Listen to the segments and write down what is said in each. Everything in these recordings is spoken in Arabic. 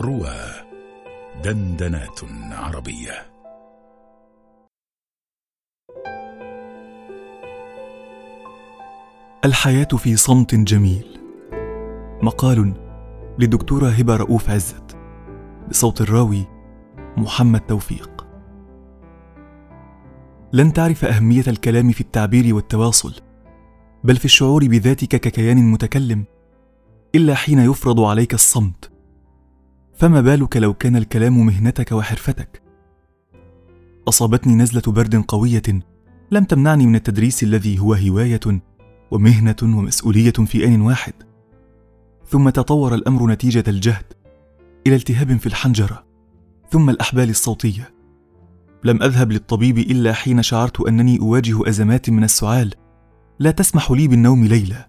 روى دندنات عربية. الحياة في صمت جميل. مقال للدكتورة هبة رؤوف عزت. بصوت الراوي محمد توفيق. لن تعرف أهمية الكلام في التعبير والتواصل بل في الشعور بذاتك ككيان متكلم إلا حين يفرض عليك الصمت. فما بالك لو كان الكلام مهنتك وحرفتك؟ أصابتني نزلة برد قوية لم تمنعني من التدريس الذي هو هواية ومهنة ومسؤولية في آن واحد. ثم تطور الأمر نتيجة الجهد إلى التهاب في الحنجرة. ثم الأحبال الصوتية. لم أذهب للطبيب إلا حين شعرت أنني أواجه أزمات من السعال. لا تسمح لي بالنوم ليله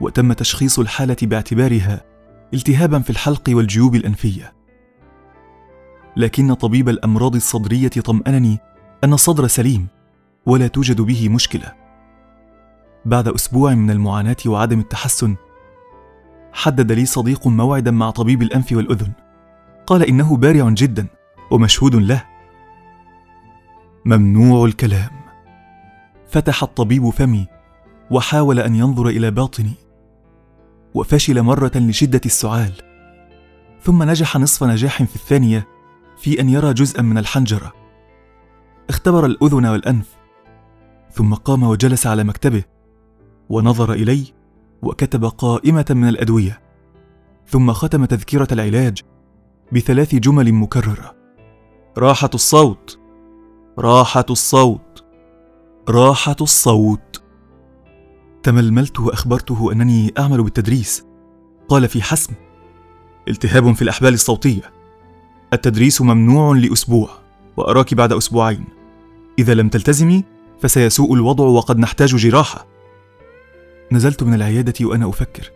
وتم تشخيص الحالة باعتبارها التهابا في الحلق والجيوب الأنفية. لكن طبيب الأمراض الصدرية طمأنني أن الصدر سليم ولا توجد به مشكلة. بعد أسبوع من المعاناة وعدم التحسن حدد لي صديق موعدا مع طبيب الأنف والأذن. قال إنه بارع جدا ومشهود له. ممنوع الكلام. فتح الطبيب فمي وحاول أن ينظر إلى باطني. وفشل مرة لشدة السعال. ثم نجح نصف نجاح في الثانية في أن يرى جزءا من الحنجرة. اختبر الأذن والأنف. ثم قام وجلس على مكتبه. ونظر إلي وكتب قائمة من الأدوية. ثم ختم تذكرة العلاج بثلاث جمل مكررة. راحة الصوت. راحة الصوت. راحة الصوت. تململت وأخبرته أنني أعمل بالتدريس. قال في حسم التهاب في الاحبال الصوتية. التدريس ممنوع لأسبوع وأراك بعد أسبوعين. إذا لم تلتزمي فسيسوء الوضع وقد نحتاج جراحة. نزلت من العيادة وأنا أفكر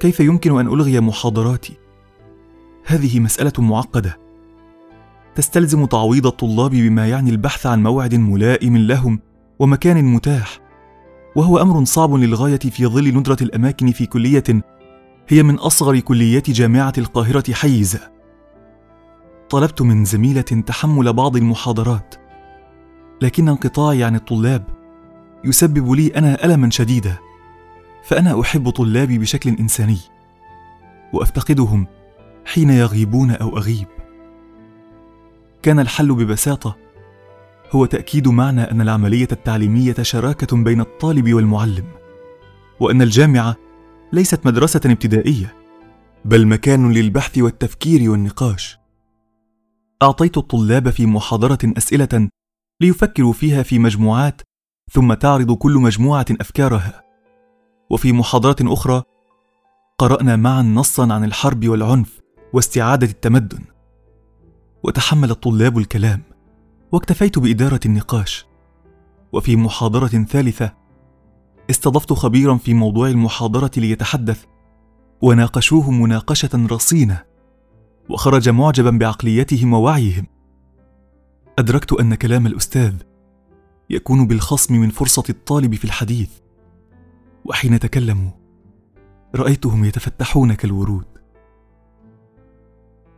كيف يمكن أن ألغي محاضراتي؟ هذه مسألة معقدة. تستلزم تعويض الطلاب بما يعني البحث عن موعد ملائم لهم ومكان متاح. وهو أمر صعب للغاية في ظل ندرة الأماكن في كلية هي من أصغر كليات جامعة القاهرة حيزا طلبت من زميلة تحمل بعض المحاضرات لكن انقطاعي عن الطلاب يسبب لي أنا ألما شديدا فأنا أحب طلابي بشكل إنساني وأفتقدهم حين يغيبون أو أغيب. كان الحل ببساطة هو تأكيد معنى أن العملية التعليمية شراكة بين الطالب والمعلم وأن الجامعة ليست مدرسة ابتدائية بل مكان للبحث والتفكير والنقاش. أعطيت الطلاب في محاضرة أسئلة ليفكروا فيها في مجموعات ثم تعرض كل مجموعة أفكارها. وفي محاضرة أخرى قرأنا معا نصا عن الحرب والعنف واستعادة التمدن. وتحمل الطلاب الكلام. واكتفيت بإدارة النقاش. وفي محاضرة ثالثة استضفت خبيرا في موضوع المحاضرة ليتحدث. وناقشوه مناقشة رصينة وخرج معجبا بعقليتهم ووعيهم. أدركت أن كلام الأستاذ يكون بالخصم من فرصة الطالب في الحديث. وحين تكلموا رأيتهم يتفتحون كالورود.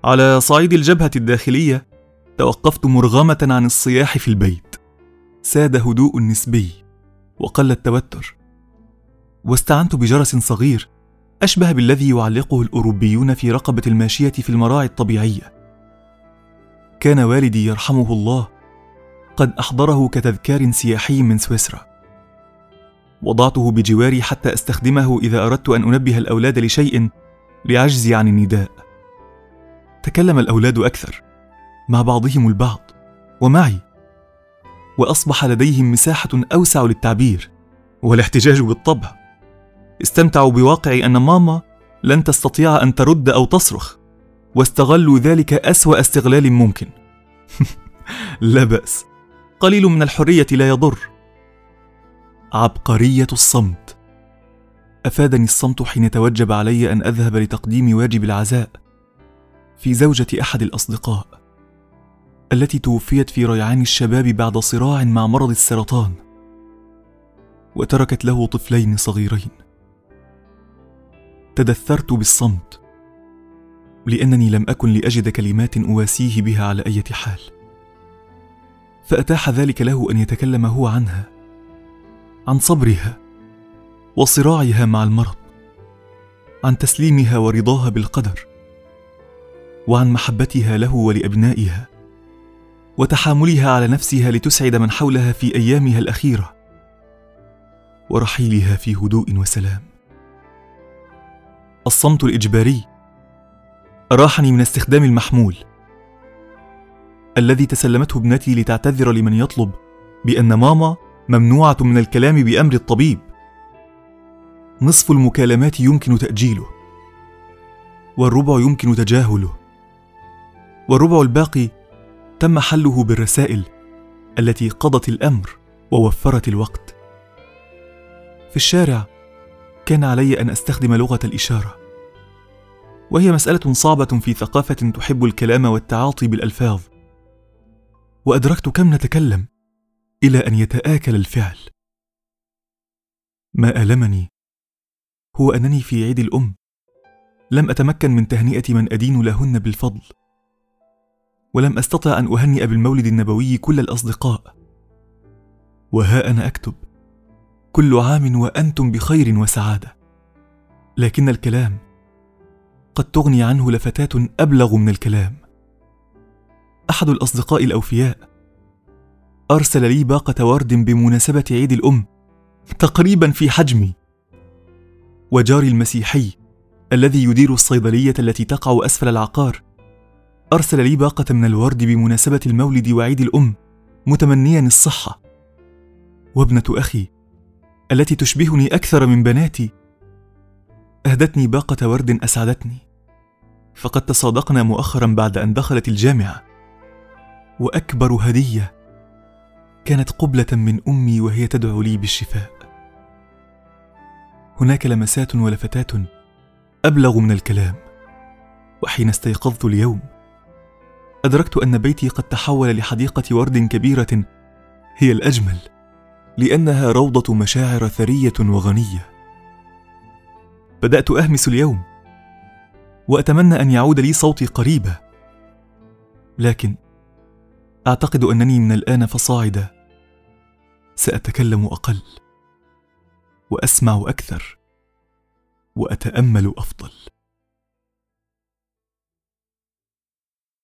على صعيد الجبهة الداخلية توقفت مرغمة عن الصياح في البيت. ساد هدوء نسبي وقل التوتر. واستعنت بجرس صغير أشبه بالذي يعلقه الأوروبيون في رقبة الماشية في المراعي الطبيعية. كان والدي يرحمه الله قد أحضره كتذكار سياحي من سويسرا. وضعته بجواري حتى أستخدمه إذا أردت أن أنبه الأولاد لشيء لعجزي عن النداء. تكلم الأولاد أكثر. مع بعضهم البعض ومعي. وأصبح لديهم مساحة أوسع للتعبير والاحتجاج بالطبع. استمتعوا بواقع أن ماما لن تستطيع أن ترد أو تصرخ واستغلوا ذلك أسوأ استغلال ممكن. لا بأس. قليل من الحرية لا يضر. عبقرية الصمت. أفادني الصمت حين توجب علي أن أذهب لتقديم واجب العزاء في زوجة أحد الأصدقاء. التي توفيت في ريعان الشباب بعد صراع مع مرض السرطان وتركت له طفلين صغيرين. تدثرت بالصمت لأنني لم أكن لأجد كلمات أواسيه بها على أي حال. فأتاح ذلك له أن يتكلم هو عنها عن صبرها وصراعها مع المرض عن تسليمها ورضاها بالقدر وعن محبتها له ولأبنائها. وتحاملها على نفسها لتسعد من حولها في أيامها الأخيرة ورحيلها في هدوء وسلام. الصمت الإجباري أراحني من استخدام المحمول الذي تسلمته ابنتي لتعتذر لمن يطلب بأن ماما ممنوعة من الكلام بأمر الطبيب. نصف المكالمات يمكن تأجيله والربع يمكن تجاهله والربع الباقي تم حله بالرسائل التي قضت الأمر ووفرت الوقت. في الشارع كان علي أن أستخدم لغة الإشارة وهي مسألة صعبة في ثقافة تحب الكلام والتعاطي بالألفاظ. وأدركت كم نتكلم إلى أن يتآكل الفعل. ما آلمني هو أنني في عيد الأم لم أتمكن من تهنئة من أدين لهن بالفضل. ولم أستطع أن أهنئ بالمولد النبوي كل الأصدقاء. وها أنا أكتب كل عام وأنتم بخير وسعادة. لكن الكلام قد تغني عنه لفتات أبلغ من الكلام. أحد الأصدقاء الأوفياء أرسل لي باقة ورد بمناسبة عيد الأم تقريبا في حجمي. وجاري المسيحي الذي يدير الصيدلية التي تقع أسفل العقار أرسل لي باقة من الورد بمناسبة المولد وعيد الأم متمنيا الصحة. وابنة أخي التي تشبهني أكثر من بناتي أهدتني باقة ورد أسعدتني. فقد تصادقنا مؤخرا بعد أن دخلت الجامعة. وأكبر هدية كانت قبلة من أمي وهي تدعو لي بالشفاء. هناك لمسات ولفتات أبلغ من الكلام وحين استيقظت اليوم أدركت أن بيتي قد تحول لحديقة ورد كبيرة هي الأجمل لأنها روضة مشاعر ثرية وغنية. بدأت أهمس اليوم وأتمنى أن يعود لي صوتي قريبا. لكن أعتقد أنني من الآن فصاعدا سأتكلم أقل وأسمع أكثر وأتأمل أفضل.